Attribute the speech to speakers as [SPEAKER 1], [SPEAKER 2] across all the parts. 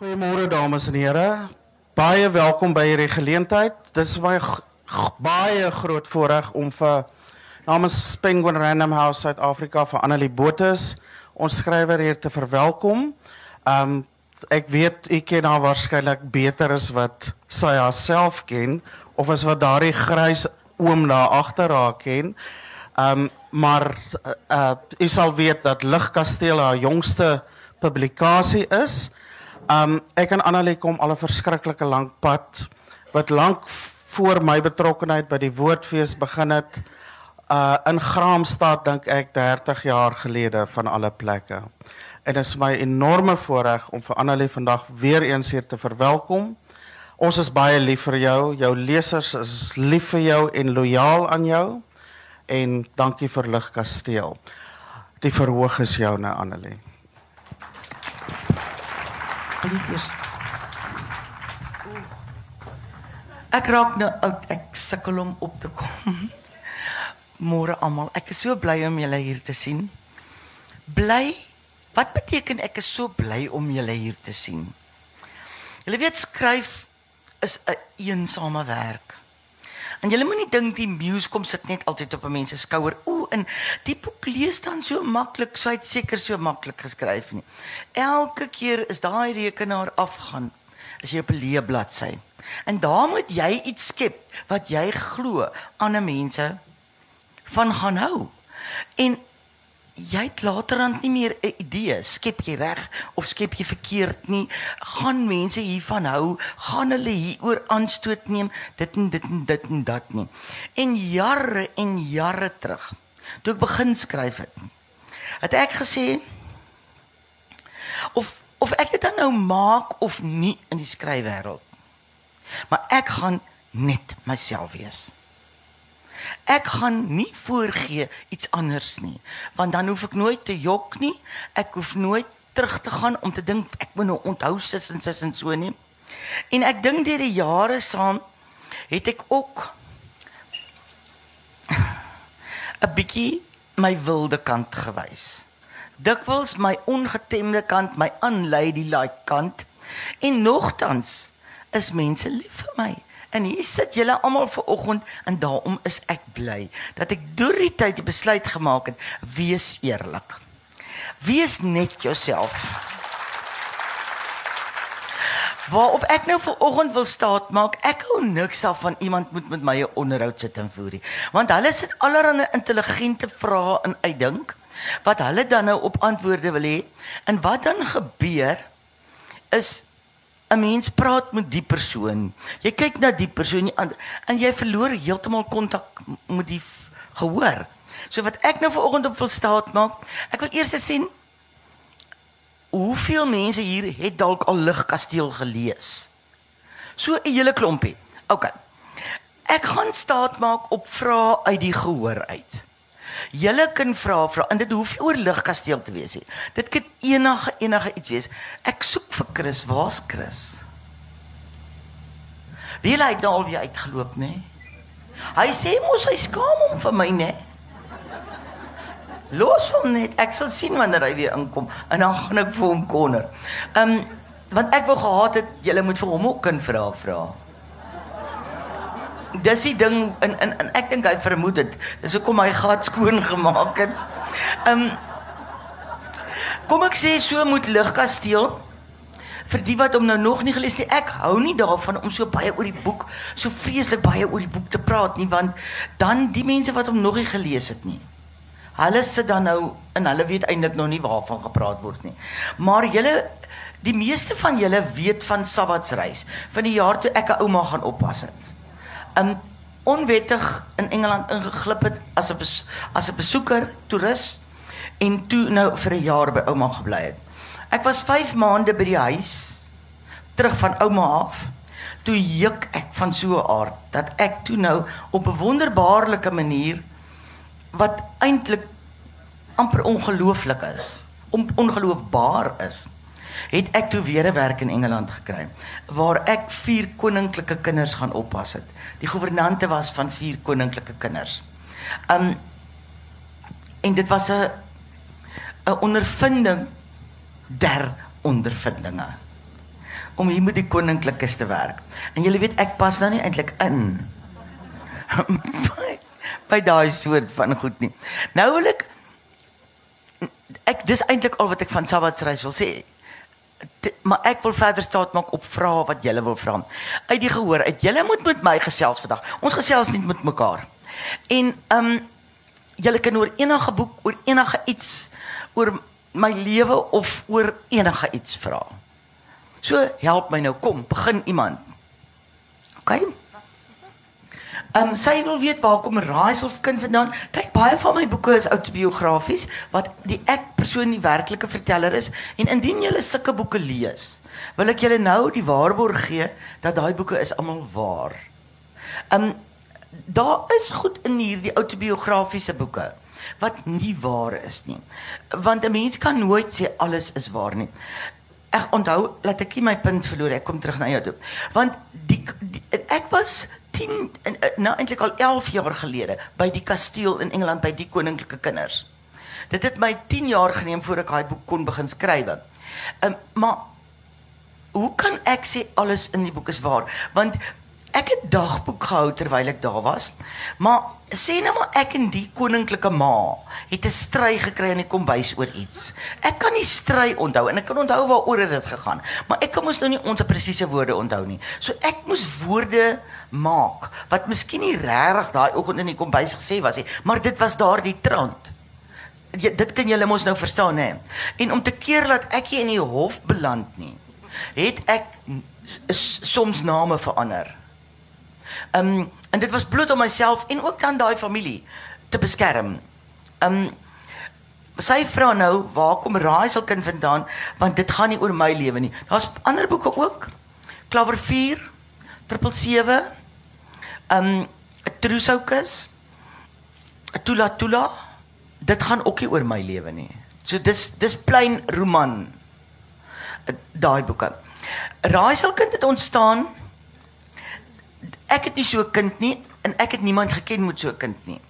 [SPEAKER 1] Goeiemôre dames en here. Baie welkom by hierdie geleentheid. Dit is g- baie groot voorreg om vir namens Penguin Random House Suid-Afrika vir Annelie Botus, ons skrywer hier te verwelkom. Um ek weet u ken haar waarskynlik beter as wat sy haarself ken of as wat daardie grys oom daar agter haar ken. Um maar uh u sal weet dat Ligkasteel haar jongste publikasie is. Um ek en Annelie kom al 'n verskriklike lank pad wat lank voor my betrokkeheid by die Woordfees begin het. Uh in Graamsstad dink ek 30 jaar gelede van alle plekke. En is my enorme voorreg om vir Annelie vandag weer eens hier te verwelkom. Ons is baie lief vir jou. Jou lesers is lief vir jou en lojaal aan jou. En dankie vir Ligkasteel. Die verhoog is joune Annelie.
[SPEAKER 2] Liedjies. Ek raak nou oud. Ek sukkel om op te kom. Môre almal. Ek is so bly om julle hier te sien. Bly? Wat beteken ek is so bly om julle hier te sien? Julle weet skryf is 'n eensame werk. En julle moenie dink die muse kom sit net altyd op 'n mens se skouer. Ooh, en die boek lees dan so maklik, so uit seker so maklik geskryf nie. Elke keer is daai rekenaar afgaan as jy op 'n leë bladsy. En daar moet jy iets skep wat jy glo ander mense van gaan hou. En jy het laterand nie meer 'n idee skep jy reg of skep jy verkeerd nie gaan mense hiervan hou gaan hulle hieroor aanstoot neem dit en dit en dit en dat nie en jare en jare terug toe ek begin skryf het het ek gesê of of ek dit dan nou maak of nie in die skryfwêreld maar ek gaan net myself wees Ek gaan nie voorgee iets anders nie, want dan hoef ek nooit te jok nie. Ek hoef nooit terug te gaan om te dink ek moet nou onthou sis en sis en so nie. En ek dink deur die jare saam het ek ook 'n bietjie my wilde kant gewys. Dikwels my ongetemde kant, my unladylike kant. En nogtans is mense lief vir my. En hier sit julle almal ver oggend en daarom is ek bly dat ek deur die tyd die besluit gemaak het wees eerlik. Wees net jouself. Waarop ek nou ver oggend wil staat maak, ek hou niks daarvan iemand moet met my 'n onderhoud sit en voer nie. Want hulle sit allerlei intelligente vrae in uitdink wat hulle dan nou op antwoorde wil hê. En wat dan gebeur is 'n mens praat met die persoon. Jy kyk na die persoon en, en jy verloor heeltemal kontak met die gehoor. So wat ek nou vanoggend op wil staat maak, ek wil eers sien hoeveel mense hier het dalk al Ligkasteel gelees. So 'n hele klompie. OK. Ek gaan staat maak op vrae uit die gehoor uit. Julle kan vra vra en dit hoef oor Ligkasteel te wees nie. Dit kan enige enige iets wees. Ek soek vir Chris. Waar's Chris? Wie lê nou al weer uitgeloop, nê? Hy sê mos hy skaam hom vir my, nê? Los hom net. Ek sal sien wanneer hy weer inkom en dan gaan ek vir hom konner. Ehm um, want ek wou gehad het julle moet vir hom ook kan vra vra. Dis die ding en en, en ek dink hy vermoed dit. Dis hoekom hy gat skoon gemaak het. Ehm um, Kom ek sê so moet Ligkasteel vir die wat hom nou nog nie gelees nie. Ek hou nie daarvan om so baie oor die boek, so vreeslik baie oor die boek te praat nie, want dan die mense wat hom nog nie gelees het nie. Hulle sit dan nou en hulle weet eintlik nog nie waarvan gepraat word nie. Maar julle die meeste van julle weet van Sabbatsreis, van die jaar toe ek 'n ouma gaan oppas het. Um onwettig in Engeland ingeglip het as 'n as 'n besoeker, toerist en toe nou vir 'n jaar by ouma gebly het. Ek was 5 maande by die huis terug van ouma af. Toe juk ek van so 'n aard dat ek toe nou op 'n wonderbaarlike manier wat eintlik amper ongelooflik is, on, ongeloofbaar is, het ek toe weer 'n werk in Engeland gekry waar ek vier koninklike kinders gaan oppas het. Die gouvernante was van vier koninklike kinders. Um en dit was 'n 'n ondervinding der ondervindinge. om hier met die koninklikes te werk. En julle weet ek pas nou nie eintlik in by, by daai soort van goed nie. Nou wil ek ek dis eintlik al wat ek van Sabbatsreis wil sê. T maar ek wil verder staat maak op vrae wat julle wil vra. Uit die gehoor, uit julle moet met my gesels vandag. Ons gesels nie met mekaar. En ehm um, julle kan oor enige boek, oor enige iets, oor my lewe of oor enige iets vra. So help my nou kom, begin iemand. OK? Ehm um, sy wil weet waar kom Raizel kind vandaan? Kyk, baie van my boeke is autobiografies wat die ek persoon die werklike verteller is en indien jy sulke boeke lees, wil ek julle nou die waarborg gee dat daai boeke is almal waar. Ehm um, daar is goed in hierdie autobiografiese boeke wat nie waar is nie. Want 'n mens kan nooit sê alles is waar nie. Ek onthou, laat ek my punt verloor. Ek kom terug na jou toe. Want die, die ek was 10 eh, nou eintlik al 11 jaar gelede by die kasteel in Engeland by die koninklike kinders. Dit het my 10 jaar geneem voor ek daai boek kon begin skryf. Ehm um, maar hoe kan ek sê alles in die boek is waar? Want ek het dagboek gehou terwyl ek daar was. Maar sê nou maar ek en die koninklike ma het 'n stry gekry in die kombuis oor iets. Ek kan nie stry onthou en ek kan onthou waaroor dit gegaan, maar ek kan mos nou nie ons presiese woorde onthou nie. So ek moes woorde maak wat miskien nie regtig daai oggend in die kombuis gesê was nie, maar dit was daardie trant. Ja, dit kan julle mos nou verstaan hè. En om te keer dat ek hier in die hof beland nie, het ek soms name verander. Ehm um, en dit was bloot om myself en ook dan daai familie te beskerm. Ehm um, sy vra nou, waar kom Raizel kind vandaan? Want dit gaan nie oor my lewe nie. Daar's ander boeke ook. Klawer 4, Triple 7. Ehm um, Trusoukus. Tula Tula. Dit gaan ook nie oor my lewe nie. So dis dis plain roman. Daai boeke. Raizel kind het ontstaan ek het nie so 'n kind nie en ek het niemand geken met so 'n kind nie.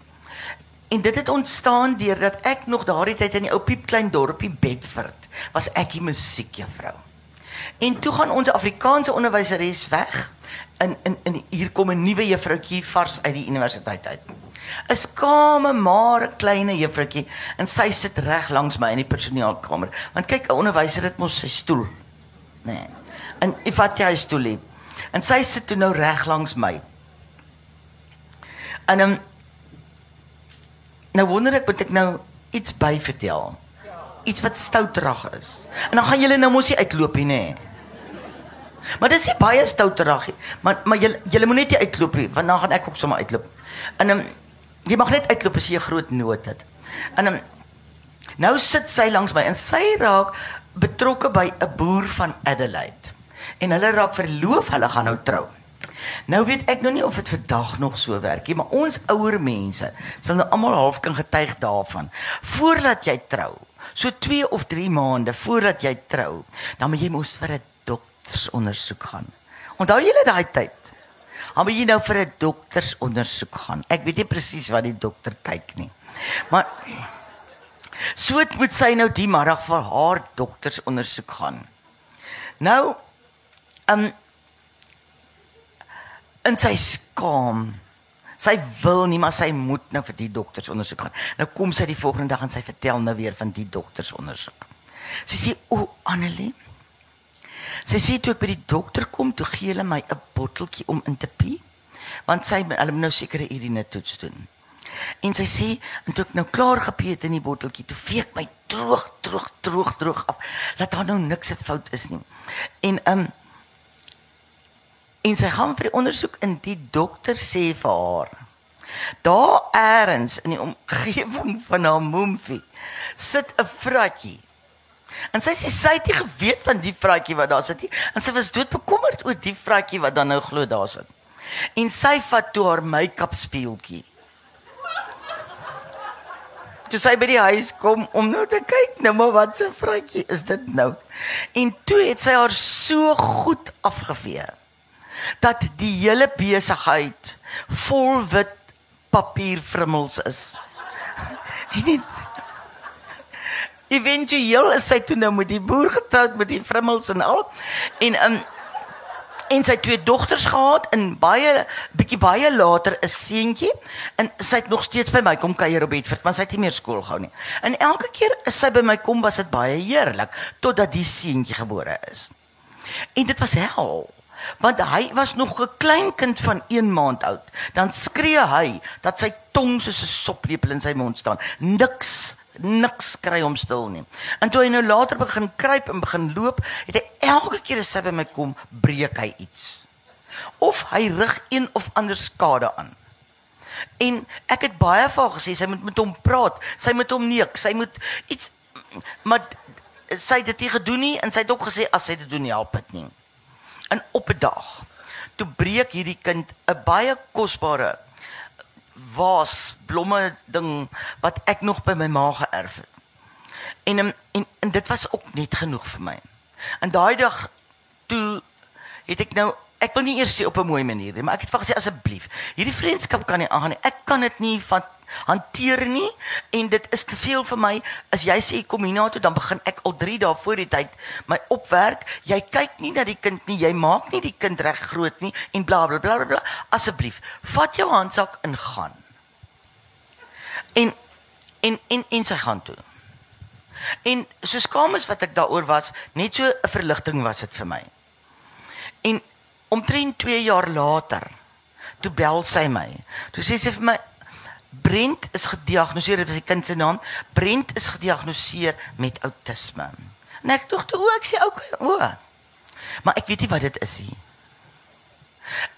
[SPEAKER 2] En dit het ontstaan deurdat ek nog daardie tyd in die ou piep klein dorpie Bedford was ek die musiekjuffrou. En toe gaan ons Afrikaanse onderwyseres weg in in in hier kom 'n nuwe juffrouetjie vars uit die universiteit uit. 'n Skame maar klein juffrouetjie en sy sit reg langs my in die personeelkamer. Want kyk, 'n onderwyser het mos sy stoel. Nee. En if wat jy stoel het En sy sit toe nou reg langs my. En um, nou wonder ek moet ek nou iets by vertel. Iets wat stouterig is. En dan gaan julle nou mos nie uitloop nie, nê? Maar dit is baie stouterig. Maar maar julle julle moet net nie uitloop nie, want dan gaan ek ook sommer uitloop. En um, jy mag net uitloop as jy 'n groot nood het. En um, nou sit sy langs my en sy raak betrokke by 'n boer van Adelaide en hulle raak verloof, hulle gaan nou trou. Nou weet ek nou nie of dit vandag nog so werk nie, maar ons ouer mense sal nou almal half kan getuig daarvan. Voordat jy trou, so 2 of 3 maande voordat jy trou, dan moet jy mos vir 'n doktersondersoek gaan. Onthou julle daai tyd? Dan moet jy nou vir 'n doktersondersoek gaan. Ek weet nie presies wat die dokter kyk nie. Maar so moet sy nou die middag vir haar doktersondersoek gaan. Nou Um en sy skaam. Sy wil nie, maar sy moet nou vir die dokters ondersoek gaan. Nou kom sy die volgende dag en sy vertel nou weer van die dokters ondersoek. Sy sê, "O Annelie, sy sê toe ek by die dokter kom, toe gee hulle my 'n botteltjie om in te pie, want sy hulle moet nou sekere urine toets doen." En sy sê, "En toe ek nou klaar gepie het in die botteltjie, toe vee ek my droog, droog, droog, droog af. Laat daar nou niks se fout is nie." En um En sy gaan vir die ondersoek en die dokter sê vir haar: "Daar eers in die omgewing van haar moemfie sit 'n vratjie." En sy sê sy het nie geweet van die vratjie wat daar sit nie en sy was dood bekommerd oor die vratjie wat dan nou glo daar sit. En sy vat toe haar make-up speeltjie. Toe sy by die huis kom om nou te kyk, nou maar wat 'n vratjie is dit nou? En toe het sy haar so goed afgevee dat die hele besigheid vol wit papierfrummels is. Eventueel is sy toe nou met die boer getroud met die frummels en al. En um, en sy twee dogters gehad en baie bietjie baie later 'n seentjie en sy het nog steeds by my kom kuier op Bedford, maar sy het nie meer skool gehou nie. En elke keer as sy by my kom, was dit baie heerlik totdat die seentjie gebore is. En dit was hel. Want hy was nog 'n klein kind van 1 maand oud. Dan skree hy dat sy tong soos 'n soplepel in sy mond staan. Niks niks kry hom stil nie. En toe hy nou later begin kruip en begin loop, het hy elke keer as hy by my kom, breek hy iets. Of hy rig een of ander skade aan. En ek het baie vir haar gesê sy moet met hom praat. Sy moet hom neek, sy moet iets maar sy het dit nie gedoen nie en sy het ook gesê as sy dit doen help dit nie. En op 'n dag toe breek hierdie kind 'n baie kosbare was blomme ding wat ek nog by my ma geërf het. En, en en dit was ook net genoeg vir my. En daai dag toe het ek nou ek wil nie eers sê op 'n mooi manier nie, maar ek het vir gesê asseblief, hierdie vriendskap kan nie aangaan nie. Ek kan dit nie van hanteer nie en dit is te veel vir my. As jy sê kom hiernatoe, dan begin ek al 3 dae voor die tyd my opwerk. Jy kyk nie na die kind nie, jy maak nie die kind reg groot nie en bla bla bla bla. Asseblief, vat jou handsak en gaan. En en en en sy gaan toe. En so skaam is wat ek daaroor was, net so 'n verligting was dit vir my. En omtrent 2 jaar later, toe bel sy my. Toe sê sy vir my Brent is gediagnoseer, dit is die kind se naam. Brent is gediagnoseer met outisme. En ek dink toe ek sê okay, o. Maar ek weet nie wat dit is nie.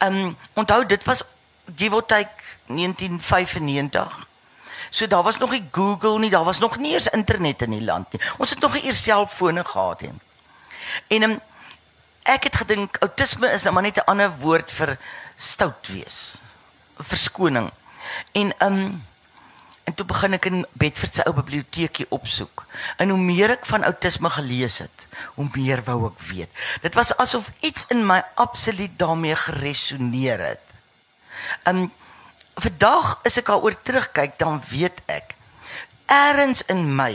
[SPEAKER 2] Ehm um, onthou dit was give or take 1995. So daar was nog nie Google nie, daar was nog nie eens internet in die land nie. Ons het nog nie eers selfone gehad nie. En um, ek het gedink outisme is nou maar net 'n ander woord vir stout wees. Verskoning. En um en toe begin ek in Bedford se ou biblioteekie opsoek. En hoe meer ek van outisme gelees het, hoe meer wou ek weet. Dit was asof iets in my absoluut daarmee geresoneer het. Um vandag as ek daaroor terugkyk, dan weet ek ergens in my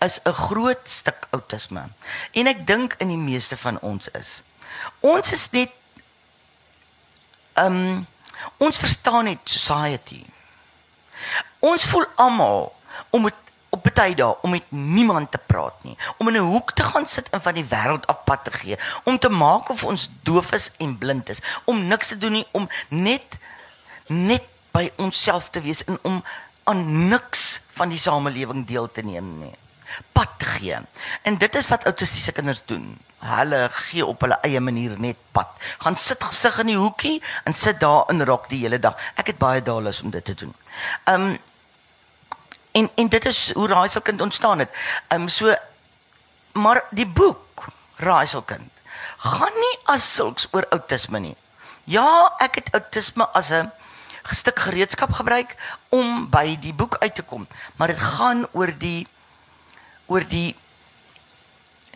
[SPEAKER 2] is 'n groot stuk outisme. En ek dink in die meeste van ons is. Ons is net ehm um, ons verstaan net society. Ons voel almal om met op baie dae om met niemand te praat nie, om in 'n hoek te gaan sit en van die wêreld apart te gee, om te maak of ons doof is en blind is, om niks te doen nie, om net net by onsself te wees en om aan niks van die samelewing deel te neem nie. Pad te gee. En dit is wat autistiese kinders doen. Hulle gee op hulle eie manier net pad. Gaan sit gesig in die hoekie en sit daar in rok die hele dag. Ek het baie daalus om dit te doen. Um en en dit is hoe Raaiselkind ontstaan het. Um so maar die boek Raaiselkind gaan nie as sulks oor autisme nie. Ja, ek het autisme as 'n stuk gereedskap gebruik om by die boek uit te kom, maar dit gaan oor die oor die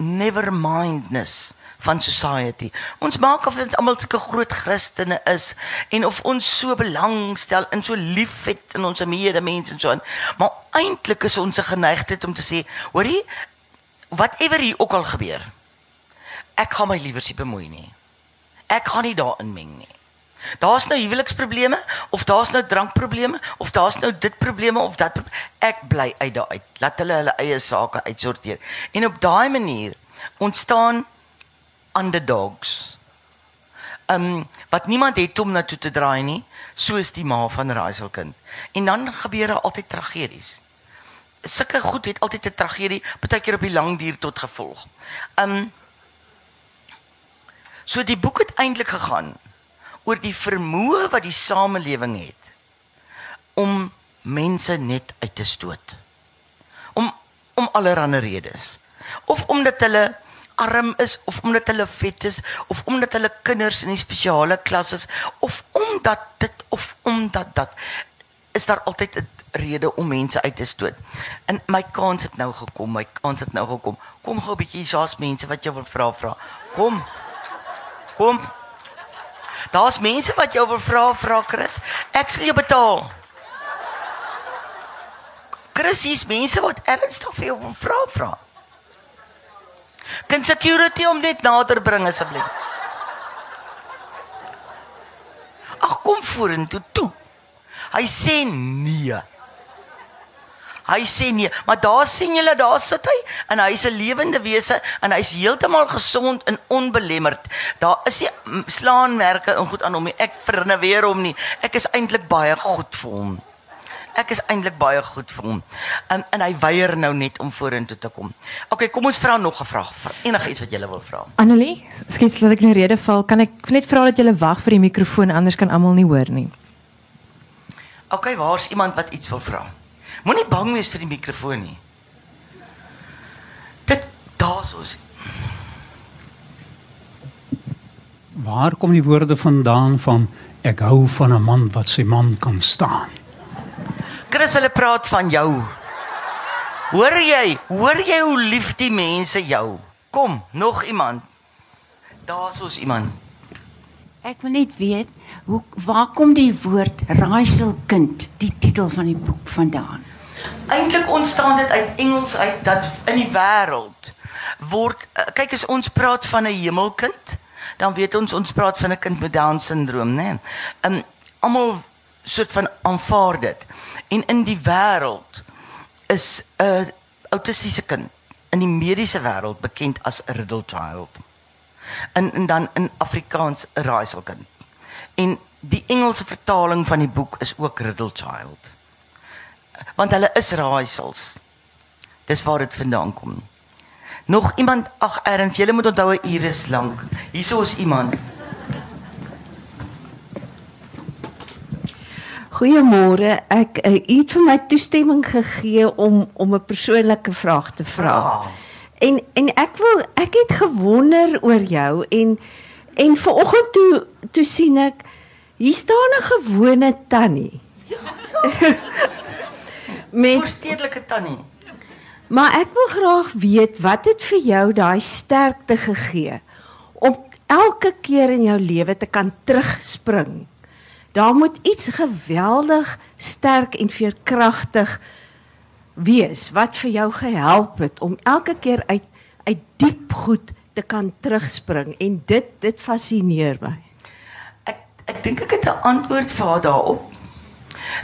[SPEAKER 2] nevermindness van society. Ons maak of ons almal sulke groot Christene is en of ons so belangstel en so liefhet in ons medemense en so aan. Maar eintlik is ons geneigtheid om te sê, hoorie, whatever hier ook al gebeur, ek gaan my liewer nie bemoei nie. Ek gaan nie daarin meng nie. Daar's nou huweliksprobleme of daar's nou drankprobleme of daar's nou dit probleme of dat ek bly uit daai uit. Laat hulle hulle eie sake uitsorteer. En op daai manier ontstaan underdogs. Um wat niemand het om na toe te draai nie, soos die ma van Raizel kind. En dan gebeur daar altyd tragedies. Sulke goed het altyd 'n tragedie, baie keer op die lang duur tot gevolg. Um So die boek het eintlik gegaan oor die vermoë wat die samelewing het om mense net uit te stoot. Om om allerlei redes. Of omdat hulle arm is of omdat hulle vet is of omdat hulle kinders in die spesiale klas is of omdat dit of omdat dat is daar altyd 'n rede om mense uit te stoot. En my kans het nou gekom, my kans het nou gekom. Kom gou 'n bietjie, daar's mense wat jou wil vra vra. Kom. Kom. Daar's mense wat jou wil vra, vra Chris, ek sal jou betaal. Chris, hier's mense wat ernstig vir jou wil vra, vra. Kan security hom net nader bring asseblief? Ag kom vorentoe toe. Hy sê nee. Hy sê nee, maar daar sien julle daar sit hy en hy's 'n lewende wese en hy's heeltemal gesond en onbelemmerd. Daar is nie slaanmerke en goed aan hom nie. Ek verneweer hom nie. Ek is eintlik baie goed vir hom. Ek is eintlik baie goed vir hom. En en hy weier nou net om vorentoe te kom. OK, kom ons vra nog 'n vraag. Enigiets wat jy wil vra.
[SPEAKER 3] Annelie, skiet laat ek nou rede val. Kan ek net vra dat jy wag vir die mikrofoon anders kan almal nie hoor nie.
[SPEAKER 2] OK, waar's iemand wat iets wil vra? Moenie bang wees vir die mikrofoon nie. Dit daarsoos.
[SPEAKER 4] Waar kom die woorde vandaan van ek hou van 'n man wat sy man kan staan?
[SPEAKER 2] Chris, hulle praat van jou. Hoor jy? Hoor jy hoe lief die mense jou? Kom, nog iemand. Daarsoos iemand.
[SPEAKER 5] Ek wil net weet, hoe waar kom die woord raaiselkind, die titel van die boek vandaan?
[SPEAKER 2] Eintlik ontstaan dit uit Engels uit dat in die wêreld word uh, kyk as ons praat van 'n hemelkind, dan weet ons ons praat van 'n kind met down syndroom, né? Nee? Um almal soort van aanvaar dit. En in die wêreld is 'n uh, autistiese kind in die mediese wêreld bekend as 'n riddle child. En en dan in Afrikaans 'n raaiselkind. En die Engelse vertaling van die boek is ook riddle child want hulle is raaisels. Dis waar dit vandaan kom. Nog iemand ag erns, julle moet onthou 'n uur is lank. Hierso is iemand.
[SPEAKER 5] Goeiemôre. Ek uh, het vir my toestemming gegee om om 'n persoonlike vraag te vra.
[SPEAKER 2] Ah.
[SPEAKER 5] En en ek wil ek het gewonder oor jou en en vanoggend toe toe sien ek hier staan 'n gewone tannie.
[SPEAKER 2] met stedelike tannie.
[SPEAKER 5] Maar ek wil graag weet wat het vir jou daai sterkte gegee om elke keer in jou lewe te kan terugspring. Daar moet iets geweldig sterk en veerkragtig wees wat vir jou gehelp het om elke keer uit uit diep goed te kan terugspring en dit dit fascineer my.
[SPEAKER 2] Ek ek dink ek het 'n antwoord vir haar daarop.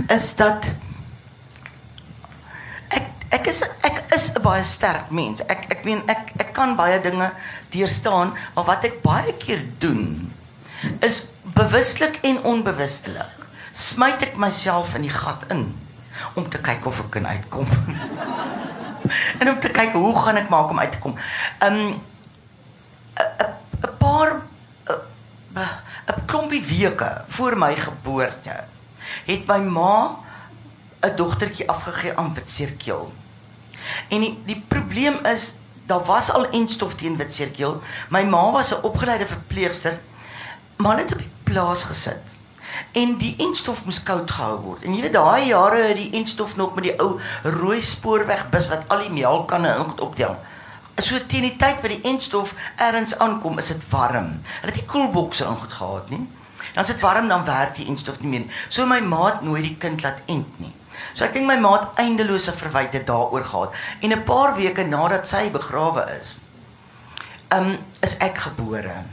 [SPEAKER 2] Is dat ek is ek is 'n baie sterk mens. Ek ek meen ek ek kan baie dinge deurstaan, maar wat ek baie keer doen is bewuslik en onbewustelik smyt ek myself in die gat in om te kyk of ek kan uitkom. en om te kyk hoe gaan ek maak om uit te kom. Um 'n paar 'n klompie weke voor my geboorte het my ma 'n dogtertjie afgegee aan witseerkeel. En die die probleem is daar was al enstof teen witseerkeel. My ma was 'n opgeleide verpleegster, maar hulle het op die plaas gesit. En die enstof moes koud gehou word. En jy weet daai jare het die enstof nog met die ou rooi spoorwegbus wat al die melkkanne optel. So teen die tyd wat die enstof ergens aankom, is dit warm. Hulle het nie koelbokse gehad nie. Dan sit warm dan werk die enstof nie meer. So my maat nooit die kind laat ent nie. So ek dink my maat eindelose verwyte daaroor gehad en 'n paar weke nadat sy begrawe is, um is ek gebore.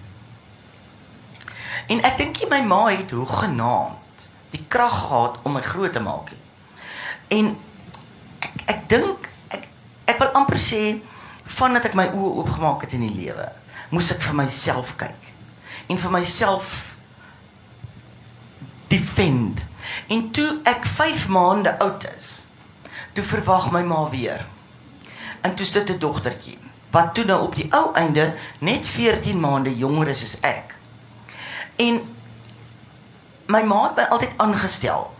[SPEAKER 2] En ek dink my ma het hoe genaamd die krag gehad om my groot te maak. En ek ek dink ek ek wil amper sê vandat ek my oë oopgemaak het in die lewe, moes ek vir myself kyk en vir myself defend En toe ek 5 maande oud is, toe verwag my ma weer. En toe sit 'n dogtertjie wat toe nou op die ou einde net 14 maande jonger is as ek. En my ma het my altyd aangestel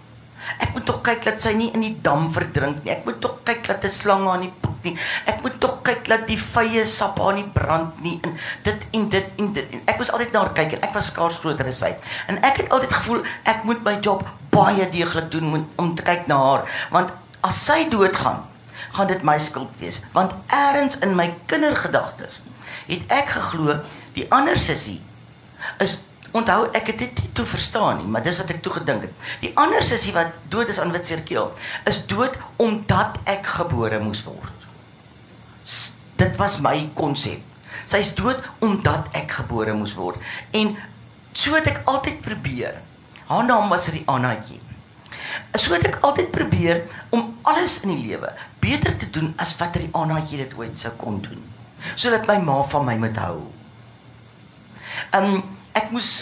[SPEAKER 2] Ek moet tog kyk dat sy nie in die dam verdrink nie. Ek moet tog kyk dat 'n slang aan die poep nie. Ek moet tog kyk dat die vye sap aan nie brand nie en dit en dit en dit. En ek was altyd na haar kyk en ek was skaars groter as sy. En ek het altyd gevoel ek moet my job baie deeglik doen moet, om te kyk na haar want as sy doodgaan, gaan dit my skuld wees want eers in my kindergedagtes het ek geglo die ander sussie is Onthou ek het dit toe verstaan nie, maar dis wat ek toe gedink het. Die ander sussie wat dood is aan Witserkeel is dood omdat ek gebore moes word. Dit was my konsep. Sy's dood omdat ek gebore moes word. En so het ek altyd probeer Haar naam was Rianaatjie. So het ek altyd probeer om alles in die lewe beter te doen as wat Rianaatjie dit ooit sou kon doen. Sodat my ma van my moet hou. Ehm um, ek moes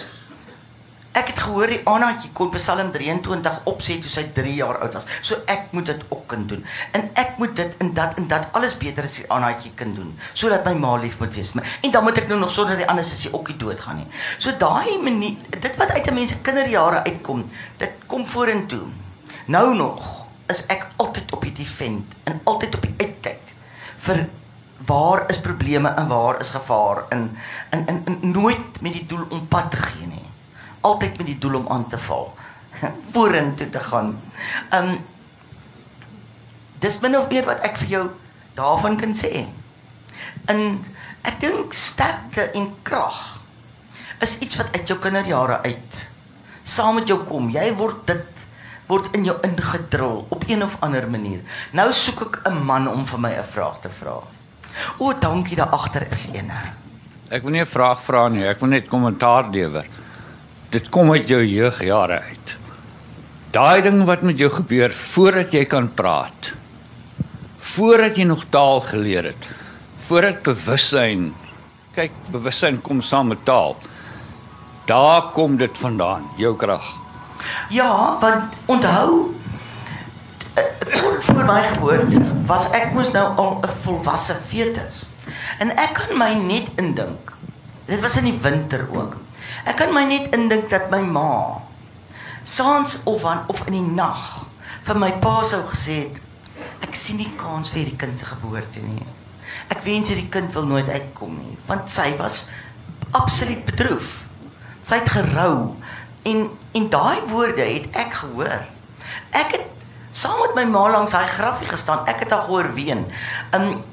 [SPEAKER 2] Ek het gehoor die Anaatjie kon Psalm 23 opsê toe sy 3 jaar oud was. So ek moet dit ook kan doen. En ek moet dit en dat en dat alles beter as die Anaatjie kan doen sodat my ma lief moet wees. En dan moet ek nou nog sorg dat die ander sussie ook nie doodgaan nie. So daai manier dit wat uit 'n mens se kinderjare uitkom, dit kom vorentoe. Nou nog is ek altyd op die defend en altyd op die uitkyk vir waar is probleme en waar is gevaar in in in, in nooit met die doel om pad te gee nie altyd met die doel om aan te val. Vorentoe te gaan. Um dis min of meer wat ek vir jou daarvan kan sê. En ek dink sterkte en krag is iets wat uit jou kinderjare uit saam met jou kom. Jy word dit word in jou ingedrul op een of ander manier. Nou soek ek 'n man om vir my 'n vraag te vra. O, dankie daar agter is eene.
[SPEAKER 6] Ek wil nie 'n vraag vra nie, ek wil net kommentaar lewer dit kom uit jou jeugjare uit. Daai ding wat met jou gebeur voordat jy kan praat. Voordat jy nog taal geleer het. Voordat bewussyn kyk, bewussyn kom saam met taal. Daar kom dit vandaan, jou krag.
[SPEAKER 2] Ja, want onthou eh, voor my geboorte was ek mos nou al 'n volwasse fetus. En ek kan my net indink. Dit was in die winter ook. Ek kan my net indink dat my ma saans of aan of in die nag vir my pa sou gesê het ek sien nie kans vir hierdie kind se geboorte nie. Ek wens hierdie kind wil nooit uitkom nie want sy was absoluut bedroef. Sy het gerou en en daai woorde het ek gehoor. Ek het saam met my ma langs daai grafie gestaan. Ek het haar gehoor ween. Um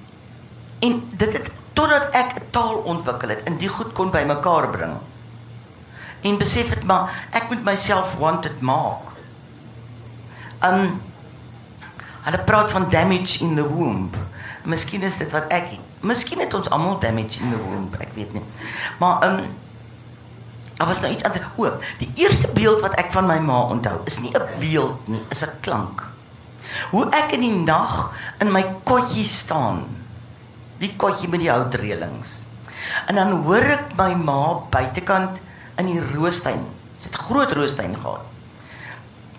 [SPEAKER 2] en dit het totdat ek 'n taal ontwikkel het en die goed kon bymekaar bring en besef dit maar ek moet myself wanted maak. Um hulle praat van damage in the womb. Miskien is dit wat ek Miskien het ons almal damage in the womb, ek weet nie. Maar um Daar was nou iets anders. O, die eerste beeld wat ek van my ma onthou, is nie 'n beeld nie, is 'n klank. Hoe ek in die nag in my kotjie staan. Die kotjie met die houtreëlings. En dan hoor ek my ma buitekant in die roostuin. Sy het groot roostuin gehad.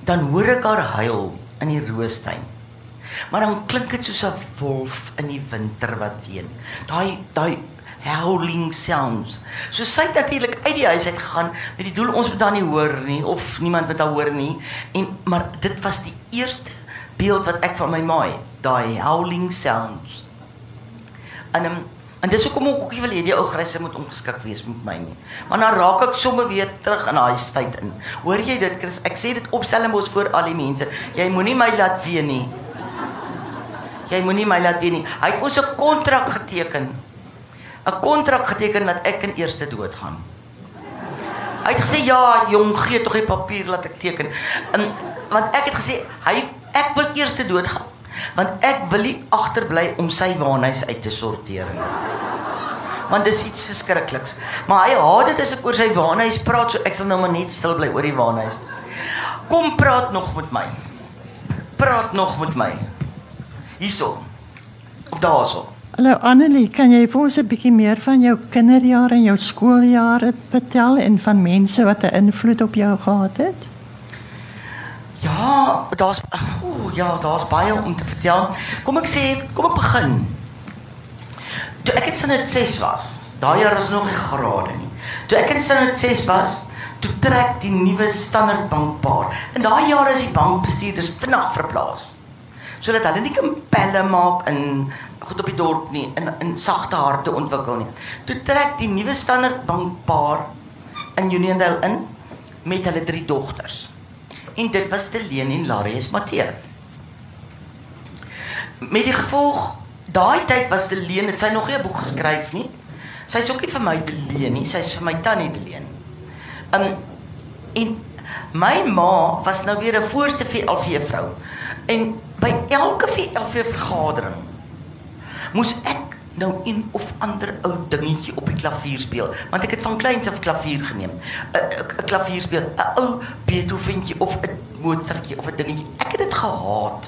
[SPEAKER 2] Dan hoor ek haar huil in die roostuin. Maar dan klink dit soos 'n wolf in die winter wat ween. Daai daai howling sounds. So sy het natuurlik uit die huis uit gegaan met die doel ons moet dan nie hoor nie of niemand moet daar hoor nie. En maar dit was die eerste beeld wat ek van my ma het, daai howling sounds. En um, En dis hoekom ek ook nie wil hê die ou grysse moet ongeskik wees met my nie. Maar dan raak ek sommer weer terug in daai tyd in. Hoor jy dit Chris? Ek sê dit opstel mos voor al die mense. Jy moenie my laat ween nie. Jy moenie my laat ween nie. Hy het ons 'n kontrak geteken. 'n Kontrak geteken dat ek in eerste dood gaan. Hy het gesê ja, jong, gee tog die papier laat ek teken. En want ek het gesê hy ek wil eerste dood gaan want ek wil nie agterbly om sy waanhuis uit te sorteer nie. Want dis iets verskrikliks. Maar hy haat dit as ek oor sy waanhuis praat, so ek sal nou maar net stil bly oor die waanhuis. Kom praat nog met my. Praat nog met my. Hierso. Of daarso.
[SPEAKER 7] Hallo Annelie, kan jy vir ons 'n bietjie meer van jou kinderjare en jou skooljare vertel en van mense wat 'n invloed op jou gehad het?
[SPEAKER 2] Ja, daar's ooh ja, daar's baie om te vertel. Kom ek sê, kom ek begin. Toe ek in Sinnet 6 was, daai jaar was nog nie grade nie. Toe ek in Sinnet 6 was, toe trek die nuwe Standard Bank paar. In daai jare is die bankbestuurders vinnig verplaas. Sodat hulle nie kan pelle maak in goed op die dorp nie, in in sagte harte ontwikkel nie. Toe trek die nuwe Standard Bank paar in Uniondale in met hulle drie dogters en dit was te leen en Larius Matthee. Met die gevolg daai tyd was te leen, het sy nog nie 'n boek geskryf nie. Sy's ook nie vir my te leen nie, sy's vir my tannie te leen. Um en my ma was nou weer 'n voorste VLV vrou. En by elke VLV vergadering moes ek nou een of ander ou dingetjie op die klavier speel, want ek het van kleins af klavier geneem. 'n klavier speel, 'n ou Beethoventjie of 'n Mozartjie of 'n dingetjie. Ek het dit gehaat.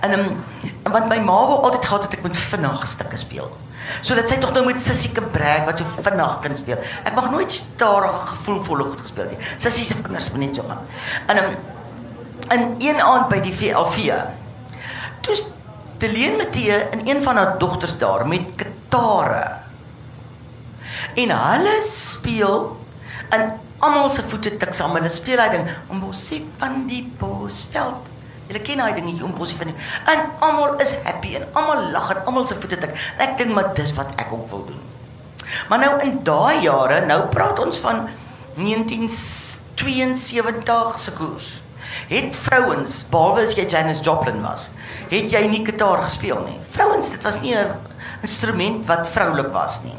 [SPEAKER 2] En um, want my ma wou altyd gehad het ek moet vinnig stukke speel. So dat sy tog nou met Sissie kan brag wat so vinnig kan speel. Ek mag nooit stadig gevoelvol goed gespeel nie. Sissie se vingers moet net so gaan. En um, in een aand by die VLV. Toe Deleen Matthee en een van haar dogters daar met kitare. En hulle speel en almal se voete tik saam. Hulle speel hy ding om bosie van die bosveld. Julle ken hy dingetjie om bosie van die en almal is happy en almal lag en almal se voete tik. En ek dink maar dis wat ek ook wil doen. Maar nou in daai jare, nou praat ons van 1972 se koers. Het vrouens, behalwe as jy Janis Joplin was, het jy nie gitaar gespeel nie. Vrouens, dit was nie 'n instrument wat vroulik was nie.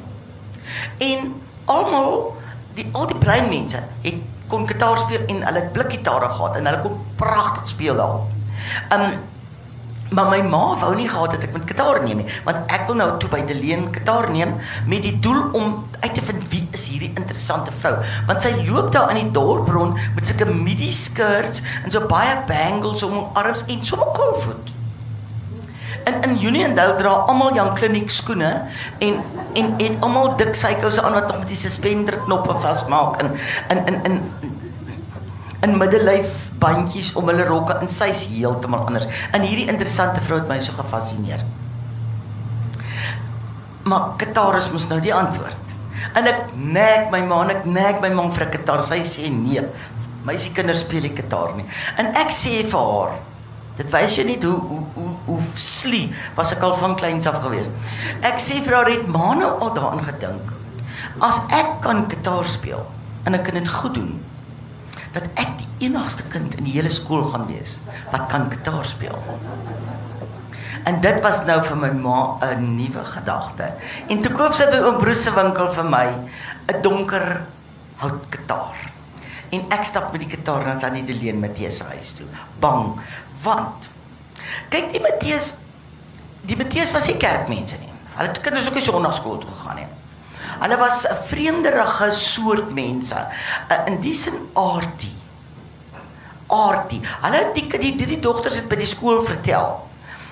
[SPEAKER 2] En almal die al die bruin mense het kon gitaar speel en hulle het blikgitare gehad en hulle kon pragtig speel daar. Um maar my ma wou nie gehad het ek moet gitaar neem nie, want ek wil nou toe by Deleen gitaar neem met die doel om uit te vind wie is hierdie interessante vrou, want sy loop daar in die dorp rond met sulke midi skirts en so baie bangles om haar arms en so 'n koolvoet. In in Uniondale dra almal Jan Kliniek skoene en en en almal dik sykouse aan wat nog met die suspender knoppe vasmaak in in in in in middellyf bandjies om hulle rokke en sy's heeltemal anders. En hierdie interessante vrou het my so gefassineer. Maar gitaris mos nou die antwoord. En ek nek my ma en ek nek my ma vir gitaar. Sy sê nee. Meisie kinders speel nie gitaar nie. En ek sê vir haar, dit wys jy net hoe hoe hoe hoe slie was ek al van kleins af gewees. Ek sê vir haar het ma nou al daaraan gedink. As ek kan gitaar speel en ek kan dit goed doen, dat ek die enigste kind in die hele skool gaan wees wat kan gitaar speel. En dit was nou vir my ma 'n nuwe gedagte. En toe koop sy by oom Bruce se winkel vir my 'n donker houtgitaar. En ek stap met die gitaar na Tannie Deleen Matteus se huis toe. Bang, want kyk die Matteus die Matteus was nie kerkmense nie. Hulle het kinders ook nie sonnaarskool toe gegaan nie. Hulle was 'n vreemderige soort mense. In die sin aardie. Aardie. Hulle het die die drie dogters het by die skool vertel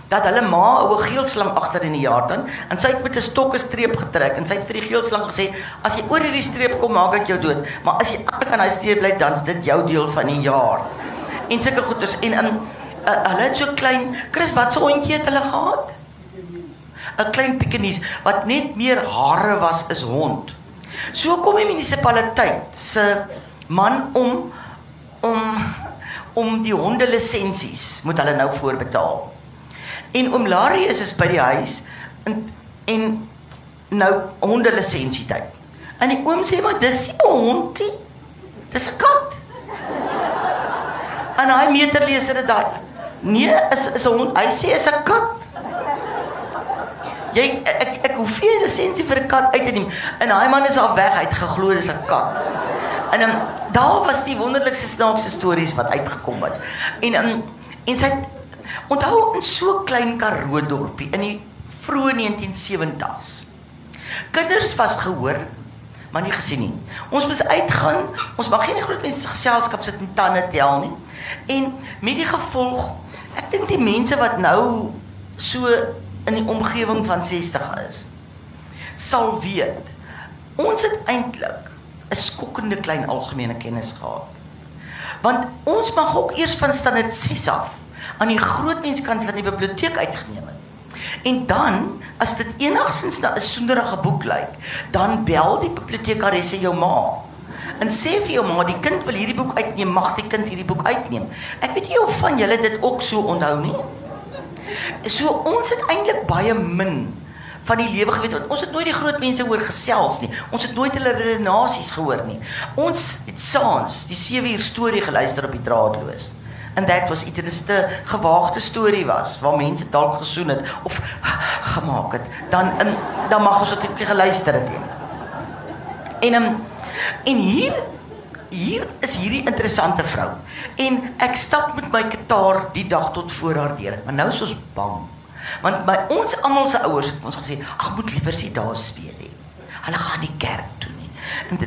[SPEAKER 2] dat hulle ma 'n ou geelslang agter in die jardin en sy het met 'n stok 'n streep getrek en sy het vir die geelslang gesê as jy oor hierdie streep kom maak ek jou dood maar as jy kan hy streep bly dan is dit jou deel van die jaar en sulke goeters en in uh, hulle het so klein Chris wat se hondjie het hulle gehad 'n klein pikenies wat net meer hare was is hond. So kom die munisipaliteit se man om om om die honde lisensies moet hulle nou voorbetaal. En oom Larry is is by die huis en en nou honde lisensie tyd. En die oom sê maar dis nie 'n hond nie. Dis 'n kat. En hy meterleser dit daai. Nee, is is 'n hond. Hy sê is 'n kat jy ek ek hoef nie 'n lisensie vir 'n kat uit te neem. En daai man is al weg, hy het geglo dis 'n kat. En um, daar was die wonderlikste snaakse stories wat uitgekom het. En um, en sy onthou in so klein Karoo dorpie in die vroeë 1970s. Kinders was gehoor maar nie gesien nie. Ons moes uitgaan. Ons mag nie groot mense geselskap sit en tande tel nie. En met die gevolg, ek dink die mense wat nou so in die omgewing van 60 is, sal weet ons het eintlik 'n skokkende klein algemene kennis gehad. Want ons mag ook eers van standaard 6 af aan die groot menskant van die biblioteek uitgeneem het. En dan as dit enigstens na 'n soenderige boek lyk, dan bel die bibliotekaresse jou ma en sê vir jou ma die kind wil hierdie boek uitneem, mag die kind hierdie boek uitneem. Ek weet nie of van julle dit ook so onthou nie. So ons het eintlik baie min van die lewe geweet. Ons het nooit die groot mense hoor gesels nie. Ons het nooit hulle redenasies gehoor nie. Ons het saans die 7 uur storie geluister op die draadloos. En dit was iets 'n gewaagde storie was waar mense dalk gesoen het of gemaak het. Dan in dan mag ons dit geluister het. En um, en hier hier is hierdie interessante vrou. En ek stap met my kitaar die dag tot voor haar deur. Maar nou is ons bang. Want by ons almal se ouers het ons gesê, "Ag, moet liewer sê daar speel nie. Hulle gaan nie kerk toe nie." En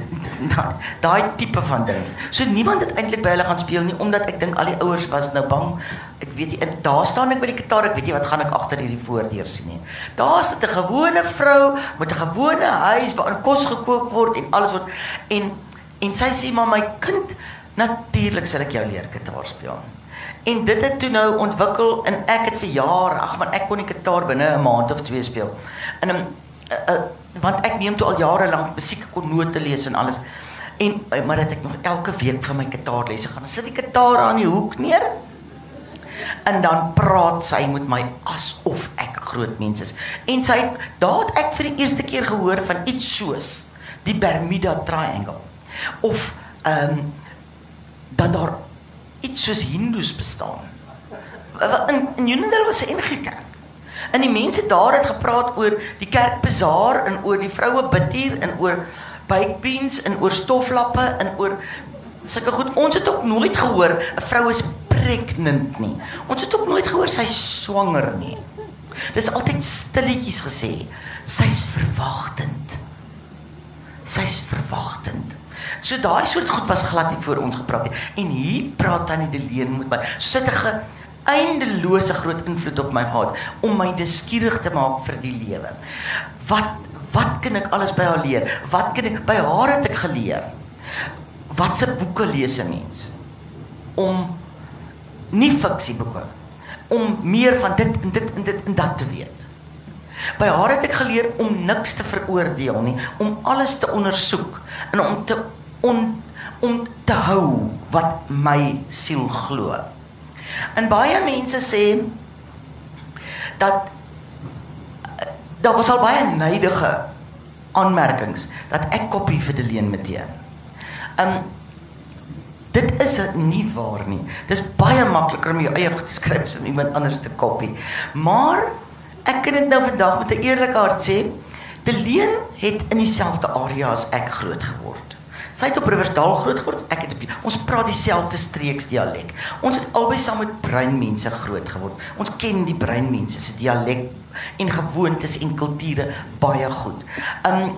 [SPEAKER 2] daai daai tipe van ding. So niemand het eintlik by hulle gaan speel nie omdat ek dink al die ouers was nou bang. Ek weet nie, daar staan ek by die gitaar, ek weet nie wat gaan ek agter hierdie voordeur sien nie. Daar sit 'n gewone vrou met 'n gewone huis waar kos gekook word en alles word en en sy sê maar my kind, natuurlik sal ek jou leer gitaar speel. En dit het toe nou ontwikkel en ek het vir jare, ag man, ek kon die gitaar binne 'n maand of twee speel. En um, uh, uh, want ek neem toe al jare lank musiek kon note lees en alles. En uh, maar dat ek nog elke week vir my gitaarlesse gaan. Sit die gitaar aan die hoek neer. En dan praat sy met my asof ek groot mens is. En sy daar het ek vir die eerste keer gehoor van iets soos die Bermuda Triangle of ehm um, dat daar iets soos Hindus bestaan. In in Unionville was 'n NG Kerk. En die mense daar het gepraat oor die kerkbazaar en oor die vroue bidtier en oor baked beans en oor stoflappe en oor sulke goed. Ons het ook nooit gehoor 'n vrou is pregnant nie. Ons het ook nooit gehoor sy swanger nie. Dis altyd stilletjies gesê. Sy's verwagtend. Sy's verwagtend. So daai soort goed was glad nie voor ons gepraat nie. En hier praat Tannie Deleen met my. So sit 'n eindelose groot invloed op my gehad om my nuuskierig te maak vir die lewe. Wat wat kan ek alles by haar leer? Wat kan ek by haar het ek geleer? Watse boeke lees 'n mens? Om nie fiksieboeke om meer van dit en dit en dit en dat te weet. By haar het ek geleer om niks te veroordeel nie, om alles te ondersoek en om te on, om te hou wat my siel glo. En baie mense sê dat daar was al baie neidige aanmerkings dat ek kopie vir Deleen Matee. Um dit is nie waar nie. Dis baie makliker om jou eie goed te skryf as om iemand anders te kopie. Maar ek kan dit nou vandag met 'n eerlike hart sê, Deleen het in dieselfde area as ek groot geword. Sy het op Riversdal groot geword, ek het op ons praat dieselfde streeks dialek. Ons het albei saam met breinmense groot geword. Ons ken die breinmense se dialek en gewoontes en kulture baie goed. Um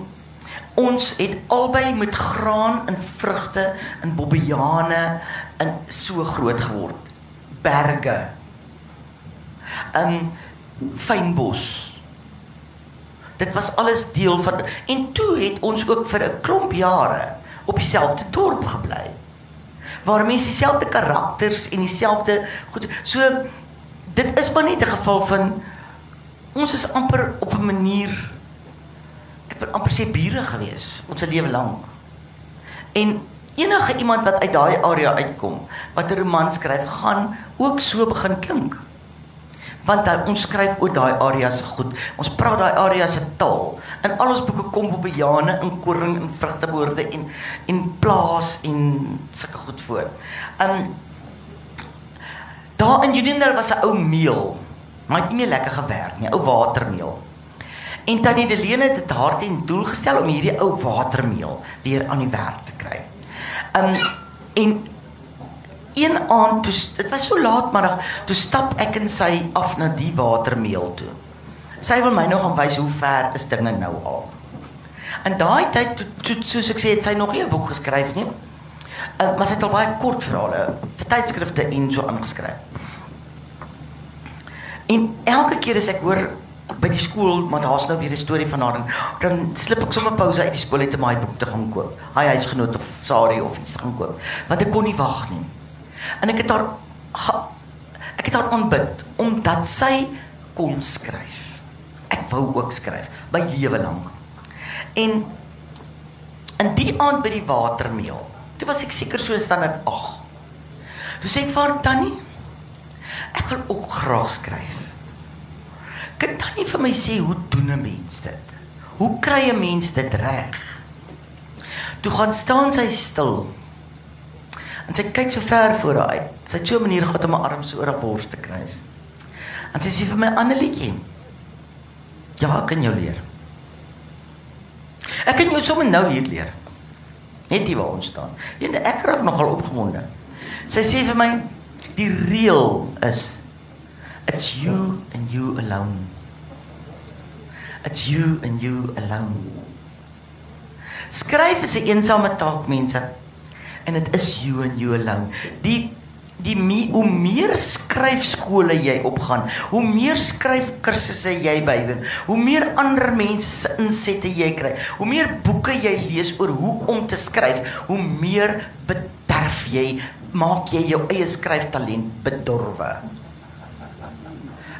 [SPEAKER 2] ons het albei met graan en vrugte en bobbejane in so groot geword. Berge. Um fynbos. Dit was alles deel van en toe het ons ook vir 'n klomp jare op dieselfde dorp gebly. Waar mense dieselfde karakters en dieselfde goed so dit is maar net 'n geval van ons is amper op 'n manier amper sê bure gewees ons lewe lank. En enige iemand wat uit daai area uitkom wat 'n roman skryf gaan ook so begin klink want dan ons skryf oor daai areas goed. Ons praat daai areas se taal. In al ons boeke kom op bejane en koring en vrugtewoorde en en plaas en sulke goed voor. Um daar in Judendal was 'n ou meel. Maar het nie meer lekker gewerk nie, ou watermeel. En tannie Delene het dit haar ten doel gestel om hierdie ou watermeel weer aan die werk te kry. Um en een aand toe dit was so laatmiddag toe stap ek en sy af na die watermeel toe. Sy wil my nog gaan wys hoe ver is dinge nou al. En daai tyd toe, toe soos ek sê het sy nog nie 'n boek geskryf nie. Uh, maar sy het al baie kort verhale vir tydskrifte en so aangeskryf. En elke keer as ek hoor by die skool maar daar's nou weer 'n storie van haar en dan slip ek sommer pouse uit die skool uit om my boek te gaan koop. Hy huisgenoot of Sari of iets gaan koop. Want ek kon nie wag nie. En ek het haar ek het haar aanbid omdat sy kon skryf. Ek wou ook skryf my lewe lank. En in die aand by die watermeel, toe was ek seker so in standaard 8. Toe sê ek vir Tannie, ek wil ook graag skryf. Kan Tannie vir my sê hoe doen 'n mens dit? Hoe kry 'n mens dit reg? Toe gaan staan sy stil En sy kyk so ver voor haar uit. Sy het so 'n manier gehad om haar arms so oor haar bors te kruis. En sy sê vir my Annelietjie. Ja, ek kan jou leer. Ek kan jou sommer nou hier leer. Net hier waar ons staan. En ek raak nogal opgewonde. Sy sê vir my die reël is It's you and you alone. It's you and you alone. Skryf is 'n eensame taak, mense. En dit is you and you alone. Die die me, hoe meer skryfskole jy opgaan, hoe meer skryfkursusse jy bywoon, hoe meer ander mense se insette jy kry, hoe meer boeke jy lees oor hoe om te skryf, hoe meer bederf jy, maak jy jou eie skryftalent bedorwe.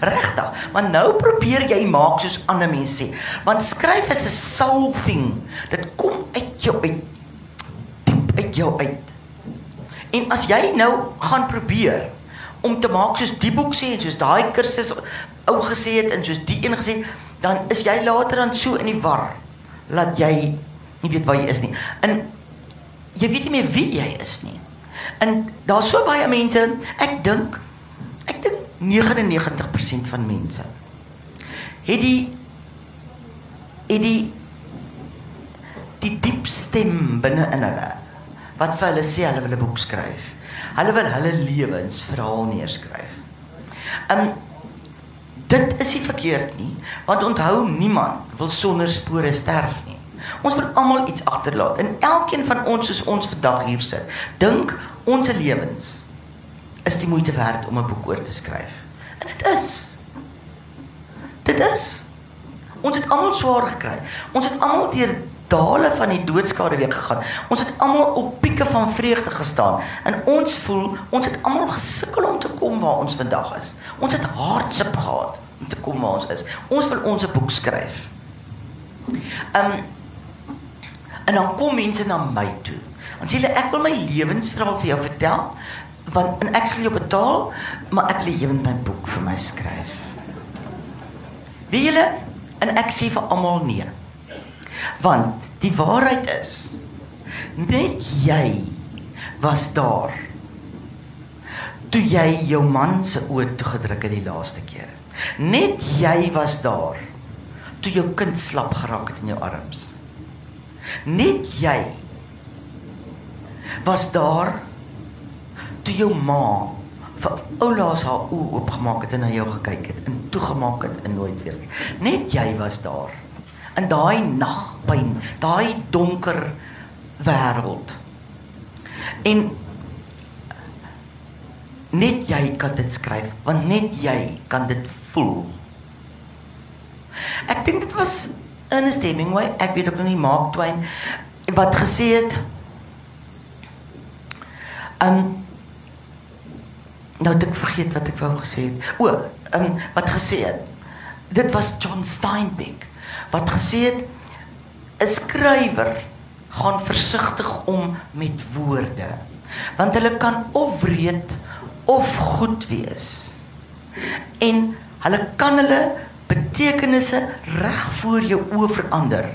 [SPEAKER 2] Regtig, maar nou probeer jy maak soos ander mense sê, want skryf is 'n soul thing. Dit kom uit jou uit diep uit jou uit. En as jy nou gaan probeer om te maak soos die boek sê en soos daai kursus ou gesê het en soos die een gesê het, dan is jy later dan so in die war dat jy nie weet waar jy is nie. En jy weet nie meer wie jy is nie. En daar's so baie mense, ek dink ek dink 99% van mense het die het die die diep stem binne in hulle wat vir hulle sê hulle wil 'n boek skryf. Hulle wil hulle lewensverhaal neerskryf. Um dit is nie verkeerd nie, want onthou niemand wil sonder spore sterf nie. Ons wil almal iets agterlaat en elkeen van ons soos ons vandag hier sit, dink ons se lewens is die moeite werd om 'n boek oor te skryf. En dit is. Dit is. Ons het almal swaar gekry. Ons het almal deur dale van die doodskade week gegaan. Ons het almal op pieke van vreugde gestaan en ons voel ons het almal gesukkel om te kom waar ons vandag is. Ons het hartseer gehad om te kom waar ons is. Ons wil ons boek skryf. Um en dan kom mense na my toe. Dan sê hulle ek wil my lewensverhaal vir jou vertel want en ek sal jou betaal, maar ek wil ewig my boek vir my skryf. Wie julle en ek sê vir almal nee. Want die waarheid is net jy was daar toe jy jou man se oë toegedruk het die laaste keer. Net jy was daar toe jou kind slap geraak het in jou arms. Net jy was daar toe jou ma vir oulaas haar oë oopgemaak het en na jou gekyk het en toegemaak het en nooit weer. Net jy was daar in daai nagpyn, daai donker wêreld. En net jy kan dit skryf, want net jy kan dit voel. Ek dink dit was Ernest Hemingway, ek weet ook nie Mark Twain wat gesê het um nou dit vergeet wat ek wou gesê het. O, um wat gesê het. Dit was John Steinbeck wat gesê het 'n skrywer gaan versigtig om met woorde want hulle kan of wreed of goed wees en hulle kan hulle betekenisse reg voor jou oë verander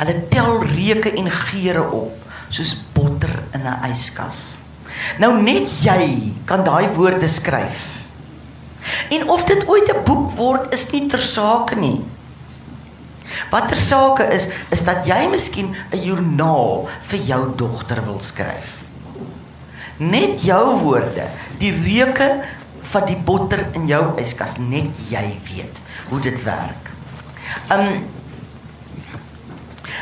[SPEAKER 2] hulle tel reuke en geure op soos botter in 'n yskas nou net jy kan daai woorde skryf en of dit ooit 'n boek word is nie ter saake nie Watter sake is is dat jy miskien 'n joernaal vir jou dogter wil skryf. Net jou woorde, die reuke van die botter in jou yskas, net jy weet hoe dit werk. Um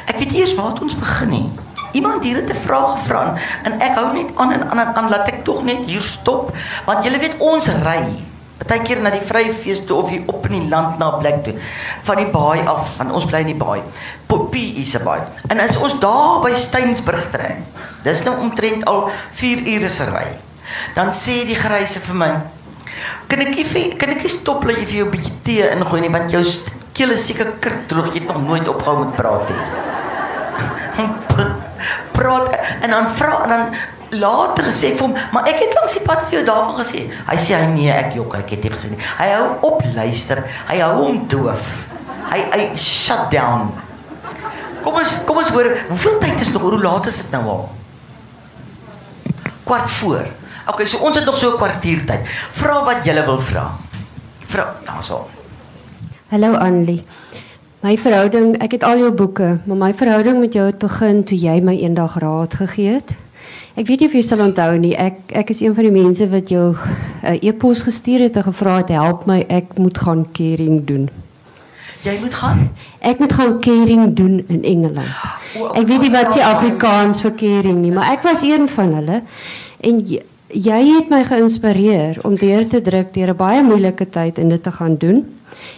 [SPEAKER 2] Ek weet eers waar ons begin nie. Iemand hier het 'n vraag gevra en ek hou net aan en aan aan laat ek tog net hier stop want jy weet ons ry Partykeer na die vryfees toe of hier op in die land na 'n plek toe. Van die baai af, van ons bly in die baai. Poppy is 'n baai. En as ons daar by Steensburg trek. Dis nou omtrent al 4 ure se ry. Dan sê die gryse vir my: "Kan ek vir kan ek stop dat jy vir jou 'n bietjie tee ingooi nie want jou keel is seker krik droog. Jy het nog nooit opgehou met praat nie." praat en dan vra en dan later sê ek vir hom, maar ek het langs die pad vir jou daarvan gesê. Hy sê hy nee, ek jok, ek het nie gesê nie. Hy hou op luister. Hy hou hom doof. Hy hy shut down. Kom ons kom ons hoor, hoeveel tyd is nog? Hoe laat is dit nou al? Kwart voor. Okay, so ons het nog so 'n kwartier tyd. Vra wat jy wil vra. Vra, daarso.
[SPEAKER 8] Hallo Annelie. My verhouding, ek het al jou boeke, maar my verhouding met jou het begin toe jy my eendag raad gegee het. Ek weet nie of jy sal onthou nie. Ek ek is een van die mense wat jou 'n uh, e-pos gestuur het en gevra het help my, ek moet gaan kering doen.
[SPEAKER 2] Jy moet gaan.
[SPEAKER 8] Ek moet gaan kering doen in Engeland. Ek weet nie wat se Afrikaans vir kering nie, maar ek was een van hulle en jy, jy het my geïnspireer om deur te druk deur 'n baie moeilike tyd en dit te gaan doen.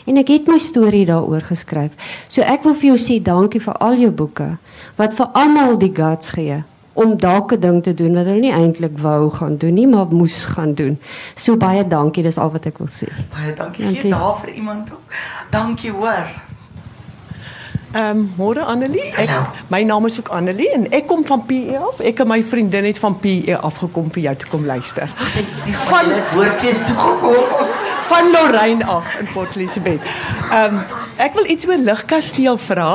[SPEAKER 8] En ek het my storie daaroor geskryf. So ek wil vir jou sê dankie vir al jou boeke wat vir almal die guts gee om dalk 'n ding te doen wat hulle nie eintlik wou gaan doen nie, maar moes gaan doen. So baie dankie, dis al wat ek wil sê.
[SPEAKER 2] Baie dankie.
[SPEAKER 8] Dankie.
[SPEAKER 2] Gee daar vir iemand ook. Dankie hoor.
[SPEAKER 9] Ehm um, môre Annelie. Ek
[SPEAKER 2] Hallo.
[SPEAKER 9] my naam is ook Annelie en ek kom van PE af. Ek en my vriendin het van PE afgekom vir jou te kom luister.
[SPEAKER 2] Van woordfees toe gekom.
[SPEAKER 9] Van Lorraine af in Port Elizabeth. Ehm um, ek wil iets oor Ligkasteel vra.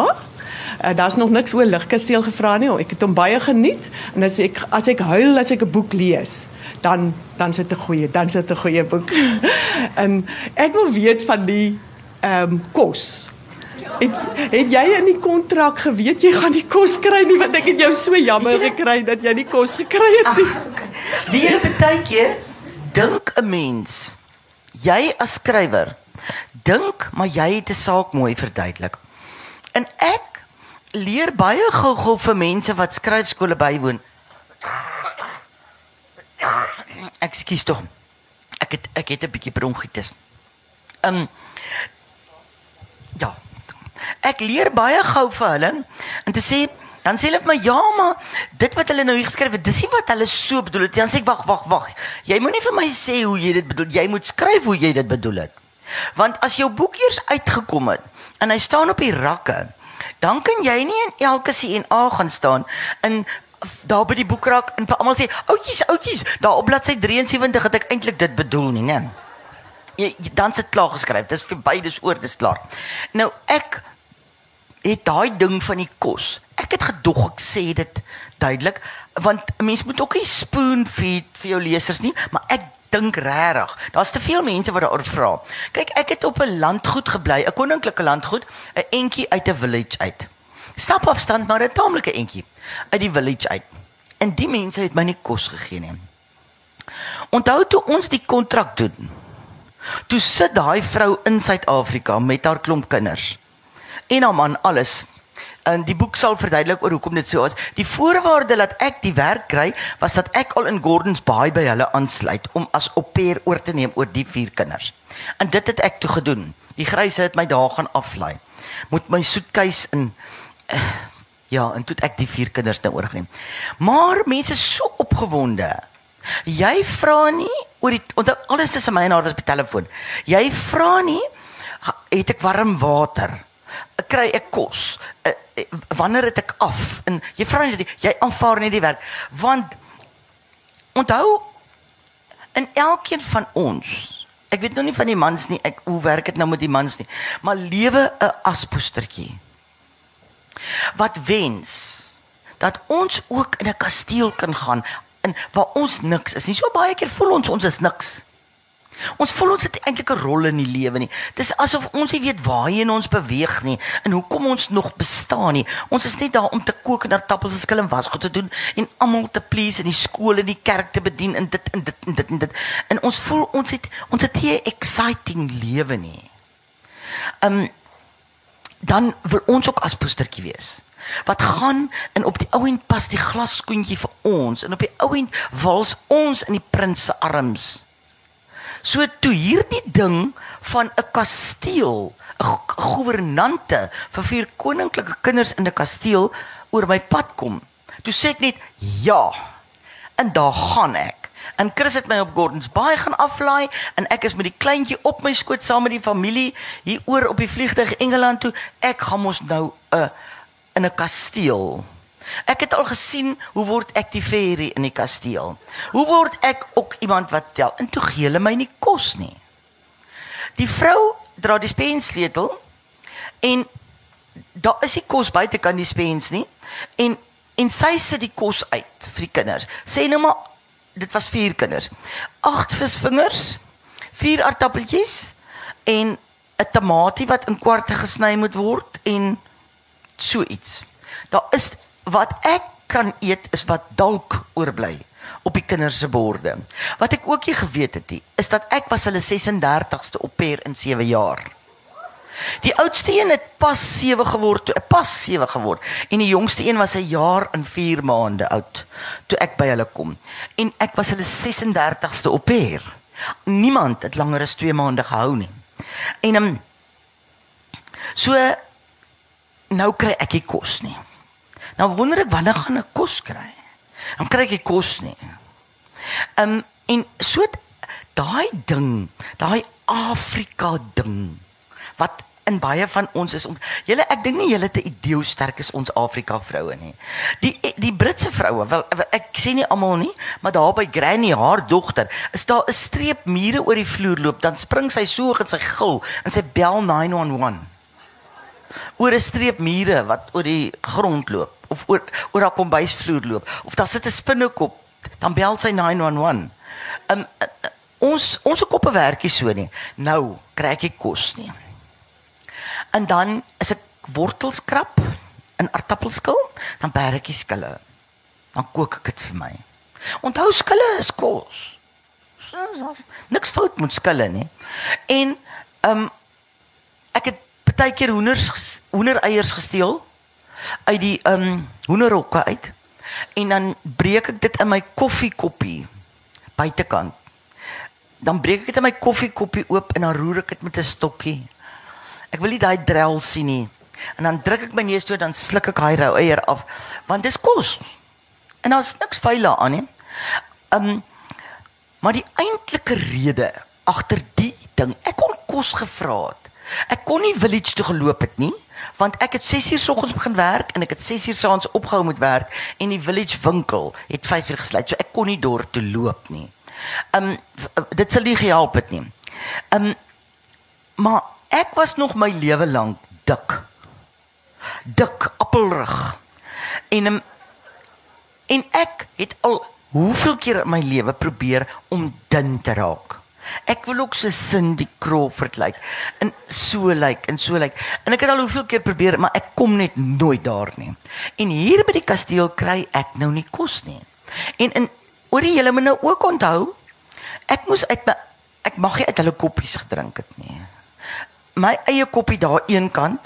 [SPEAKER 9] Uh, Daar's nog niks oor Ligkasteel gevra nie. Ek het hom baie geniet en as ek as ek huil as ek 'n boek lees, dan dan sit 'n goeie, dan sit 'n goeie boek. en ek wil weet van die ehm um, kos. Het, het jy in die kontrak geweet jy gaan nie kos kry nie want ek het jou so jammer gekry dat jy nie kos gekry het nie.
[SPEAKER 2] Wie jy baie keer dink 'n mens jy as skrywer dink maar jy het 'n saak mooi verduidelik. En ek leer baie gou-gou vir mense wat skryfskole bywoon. Ekskuus tog. Ek het ek het 'n bietjie bronchitis. Ehm um. Ek leer baie gou vir hulle en te sê dan sê hulle vir my ja maar dit wat hulle nou hier geskryf het dis nie wat hulle so bedoel het nie. dan sê ek wag wag wag jy moenie vir my sê hoe jy dit bedoel jy moet skryf hoe jy dit bedoel het want as jou boek eers uitgekom het en hy staan op die rakke dan kan jy nie in elke CNA gaan staan in daar by die boekrak en vir almal sê oudjies oudjies daar op bladsy 73 het ek eintlik dit bedoel nie nee jy, jy dan sit klaar geskryf. Dis verby, dis oor, dis klaar. Nou ek het daai ding van die kos. Ek het gedog ek sê dit duidelik want 'n mens moet ook nie spoon feed vir jou lesers nie, maar ek dink regtig. Daar's te veel mense wat daaroor vra. Kyk, ek het op 'n landgoed gebly, 'n koninklike landgoed, 'n entjie uit 'n village uit. Stapafstand maar 'n taamlike entjie uit die village uit. En die mense het my nie kos gegee nie. Onthou toe ons die kontrak doen. Toe sit daai vrou in Suid-Afrika met haar klomp kinders. En haar man alles. En die boek sal verduidelik oor hoekom dit so was. Die voorwaarde dat ek die werk kry, was dat ek al in Gordons Bay by hulle aansluit om as pair oor te neem oor die vier kinders. En dit het ek toe gedoen. Die gryse het my daar gaan aflaai. Moet my soetkies in eh, ja, en toe ek die vier kinders nou oorgeneem. Maar mense is so opgewonde. Jy vra nie oor die onthou alles tussen my en haar op die telefoon. Jy vra nie "Ha- het ek warm water? Kry ek kos? Eh, Wanneer het ek af? En jy vra nie dit- jy aanvaar nie die werk want onthou in elkeen van ons Ek weet nou nie van die mans nie, ek hoe werk dit nou met die mans nie, maar lewe 'n aspoestertjie. Wat wens dat ons ook in 'n kasteel kan gaan in waar ons niks is nie. So baie keer voel ons ons is niks. Ons voel ons het eintlik 'n rol in die lewe nie. Dis asof ons nie weet waarheen ons beweeg nie en hoekom ons nog bestaan nie. Ons is net daar om te kook en tappels en skil en wasgoed te doen en almal te please in die skool en die kerk te bedien en dit en dit en dit en dit. En ons voel ons het ons het nie 'n exciting lewe nie. Um dan wil ons ook as postertjie wees. Wat gaan en op die ou end pas die glasskoentjie vir ons en op die ou end wals ons in die prins se arms. So toe hierdie ding van 'n kasteel, 'n go- gouvernante vir vier koninklike kinders in 'n kasteel oor my pad kom. Toe sê ek net ja. En daar gaan ek. En Chris het my op Gordons Bay gaan aflaai en ek is met die kleintjie op my skoot saam met die familie hier oor op die vliegtuig Engeland toe. Ek gaan mos nou 'n uh, in 'n kasteel. Ek het al gesien hoe word ek die fairy in die kasteel. Hoe word ek ook iemand wat tel? En toe gee hulle my nie kos nie. Die vrou dra die spensleutel en daar is nie kos buite kan die spens nie en en sy sit die kos uit vir die kinders. Sê nou maar dit was vier kinders. Agt visvingers, vier aardappeltjies en 'n tamatie wat in kwarte gesny moet word en so iets. Daar is wat ek kan eet is wat dalk oorbly op die kinders se borde. Wat ek ook nie geweet het nie, is dat ek was hulle 36ste op pair in 7 jaar. Die oudste een het pas 7 geword, pas 7 geword en die jongste een was 'n jaar en 4 maande oud toe ek by hulle kom. En ek was hulle 36ste op pair. Niemand het langer as 2 maande gehou nie. En um, so nou kry ek nie kos nie. Nou wonder ek wanneer gaan ek kos kry? Dan kry ek nie kos nie. Ehm um, en so daai ding, daai Afrika ding wat in baie van ons is om julle ek dink nie julle te idee sterk is ons Afrika vroue nie. Die die Britse vroue, wel ek sê nie almal nie, maar daar by Granny haar dogter, is daar 'n streep mure oor die vloer loop, dan spring sy so en sy gil en sy bel 911. Oor 'n streep mure wat oor die grond loop of oor oor haar kombuisvloer loop of daar sit 'n spinnekop, dan bel sy 911. Um, ons ons koppe werkie so nie. Nou kry ek nie kos nie. En dan is ek wortelskrap in aartappelskil, dan berg ek skille. Dan kook ek dit vir my. Onthou skille is kos. Niks fout met skille nie. En ehm um, ek het baie keer hoenders hoendereiers gesteel uit die ehm um, hoenderhokke uit. En dan breek ek dit in my koffiekoppie buitekant. Dan breek ek dit in my koffiekoppie oop en dan roer ek dit met 'n stokkie Ek wil nie daai drel sien nie. En dan druk ek my neus toe dan sluk ek daai rou eier af want dis kos. En daar's niks vuil aan nie. Um maar die eintlike rede agter die ding, ek kon kos gevra het. Ek kon nie village toe geloop het nie want ek het 6 uur soggens begin werk en ek het 6 uur saans opgehou met werk en die village winkel het 5 uur gesluit. So ek kon nie dorp toe loop nie. Um dit sal nie gehelp het nie. Um maar Ek was nog my lewe lank dik. Dik appelrig. En um, en ek het al hoeveel keer in my lewe probeer om dun te raak. Ek wil ook so Cindy Crawford lyk like, en so lyk like, en so lyk. Like. En ek het al hoeveel keer probeer, maar ek kom net nooit daar nie. En hier by die kasteel kry ek nou nie kos nie. En in oor die hele moet nou ook onthou, ek moes uit my ek mag nie uit hulle koppies gedrink het nie my eie koppie daar een kant,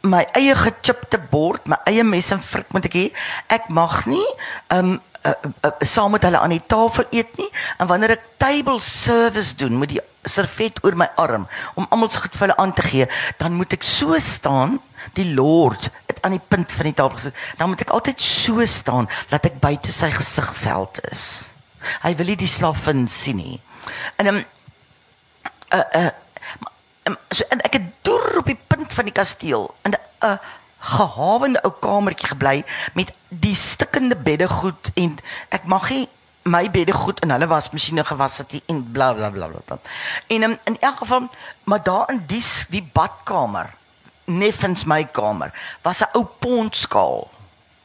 [SPEAKER 2] my eie gechipte bord, my eie mes en vrik moet ek hê. Ek mag nie um uh, uh, saam met hulle aan die tafel eet nie en wanneer ek table service doen met die servet oor my arm om almal se goed vir hulle aan te gee, dan moet ek so staan, die lord het aan die punt van die tafel gesit. Dan moet ek altyd so staan dat ek buite sy gesigveld is. Hy wil nie die slavin sien nie. En um uh uh um, so, en ek het deur op die punt van die kasteel in 'n gehawende ou kamertjie gebly met die stikkende beddegoed en ek mag nie my beddegoed in hulle wasmasjiene gewas het en bla bla bla bla. En um, in elk geval maar daar in die die badkamer neffens my kamer was 'n ou pondskaal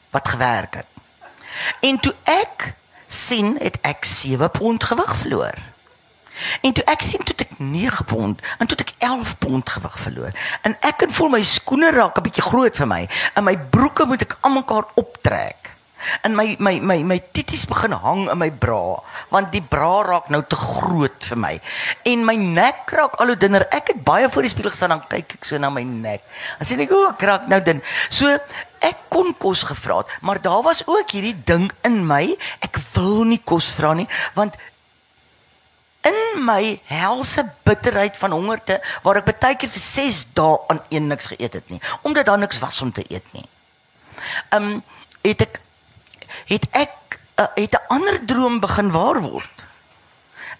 [SPEAKER 2] wat gewerk het. En toe ek sien het ek 7 pond gewig verloor. En toe ek sien toe 9 pond en toe ek 11 pond gewig verloor. En ek kan voel my skoene raak 'n bietjie groot vir my en my broeke moet ek almekaar optrek. En my my my my titties begin hang in my bra want die bra raak nou te groot vir my. En my nek raak al hoe dunner. Ek het baie voor die spieël gestaan dan kyk ek so na my nek. Dan sien ek o, ek raak nou dun. So ek kon kos gevra het, maar daar was ook hierdie ding in my. Ek wil nie kos vra nie want in my helse bitterheid van hongerte waar ek baie keer vir 6 dae aan een niks geëet het nie omdat daar niks was om te eet nie. Um het ek het ek uh, het 'n ander droom begin waar word.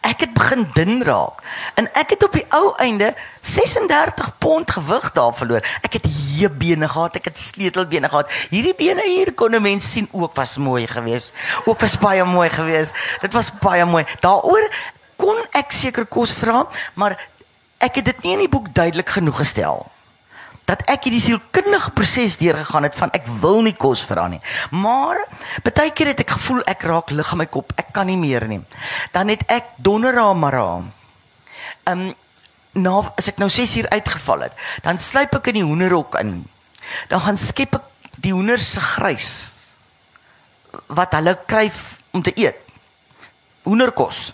[SPEAKER 2] Ek het begin dun raak en ek het op die ou einde 36 pond gewig daar verloor. Ek het heubene gehad, ek het sleutelbene gehad. Hierdie bene hier kon 'n mens sien ook was mooi geweest. Ook was baie mooi geweest. Dit was baie mooi. Daaroor kon ek seker kos vra, maar ek het dit nie in die boek duidelik genoeg gestel dat ek hierdie sielkundige proses deurgegaan het van ek wil nie kos vra nie. Maar baie keer het ek gevoel ek raak lig in my kop. Ek kan nie meer nie. Dan het ek donderra maar. Ehm um, nou as ek nou 6 uur uitgeval het, dan sluip ek in die hoenderhok in. Dan gaan skep ek die hoender se grys wat hulle kry om te eet. Hoenderkos.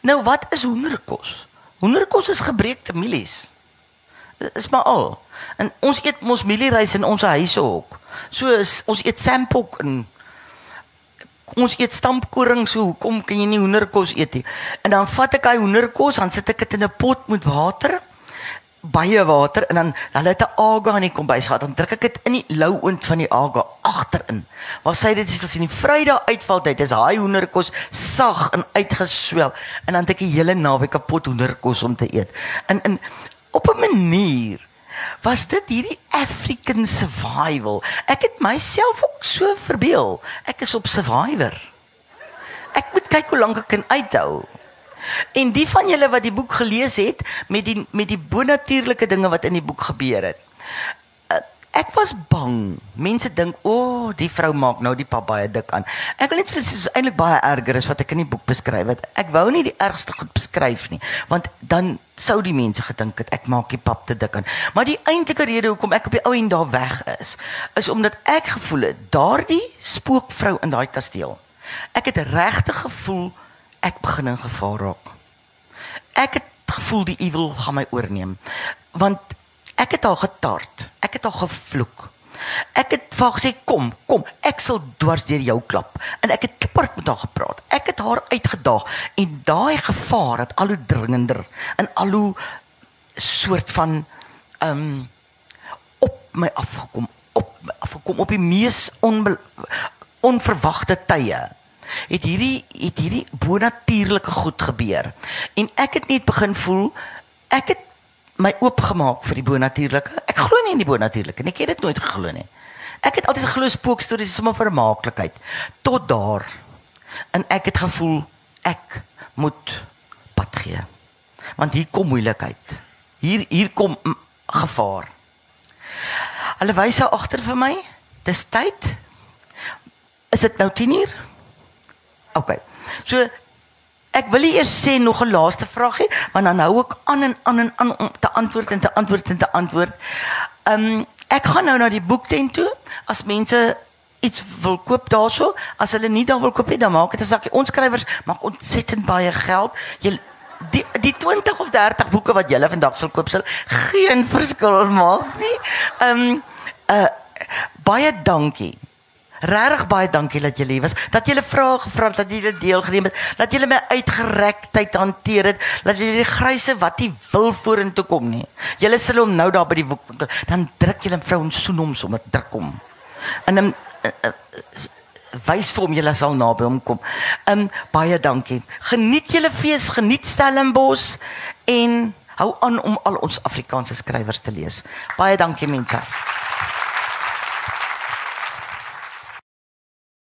[SPEAKER 2] Nou wat is hoenderkos? Hoenderkos is gebreekte mielies. Is maar al. En ons eet mos mieliereis in ons huise ook. So is, ons eet sampok en ons eet stampkoring so hoekom kan jy nie hoenderkos eet nie? En dan vat ek hy hoenderkos, dan sit ek dit in 'n pot met water baie water en dan hulle het 'n aga in die kombuis gehad dan druk ek dit in die lou oond van die aga agterin. Waar sy dit as in die Vrydag uitval tyd is daai hoenderkos sag en uitgeswel en dan het ek die hele naweek kapot hoenderkos om te eet. En in op 'n manier was dit hierdie African survival. Ek het myself ook so verbeel. Ek is op survivor. Ek moet kyk hoe lank ek kan uithou. En die van julle wat die boek gelees het met die met die bonatuurlike dinge wat in die boek gebeur het. Uh, Ek was bang. Mense dink, "O, oh, die vrou maak nou die pap baie dik aan." Ek wil net vir dis eintlik baie erger as wat ek in die boek beskryf het. Ek wou nie die ergste goed beskryf nie, want dan sou die mense gedink het ek maak die pap te dik aan. Maar die eintlike rede hoekom ek op die ou en daar weg is, is omdat ek gevoel het daardie spookvrou in daai kasteel. Ek het regtig gevoel ek begin in gevaar raak. Ek het gevoel die evil gaan my oorneem. Want ek het haar getart. Ek het haar gevloek. Ek het vir haar gesê kom, kom, ek sal dwars deur jou klap. En ek het klipperd met haar gepraat. Ek het haar uitgedaag en daai gevaar het al hoe dringender en al hoe soort van ehm um, op my afgekom, op my afgekom op die mees onbe onverwagte tye het hierdie het hierdie bonatuurlike goed gebeur. En ek het net begin voel ek het my oopgemaak vir die bonatuurlike. Ek glo nie in die bonatuurlike nie. Ek het dit nooit geglo nie. Ek het altyd geglo spookstories is sommer vermaaklikheid tot daar. En ek het gevoel ek moet pad gee. Want hier kom moeilikheid. Hier hier kom gevaar. Hulle wys daar agter vir my. Dis tyd. Is dit nou 10 uur? OK. So ek wil eers sê nog 'n laaste vraagie, want dan hou ek aan en aan en aan om te antwoord en te antwoord en te antwoord. Ehm um, ek gaan nou na die boektent toe as mense iets wil koop daarso, as hulle nie daar wil koop nie, dan maak dit 'n sakkie. Ons skrywers maak ontsettend baie geld. Jy die die 20 of 30 boeke wat jy vandag sal koop sal geen verskil maak nie. Ehm um, uh baie dankie. Regtig baie dankie dat julle hier was. Dat julle vrae gevra het, dat julle deelgeneem het, dat julle my uitgerektheid hanteer het, dat julle die gryse wat nie wil vorentoe kom nie. Julle sal hom nou daar by die boek dan druk julle vrou en soen hom sommer druk hom. En dan uh, uh, wys vir hom julle sal naby hom kom. Um baie dankie. Geniet julle fees, geniet Stellenbosch en hou aan om al ons Afrikaanse skrywers te lees. Baie dankie mense.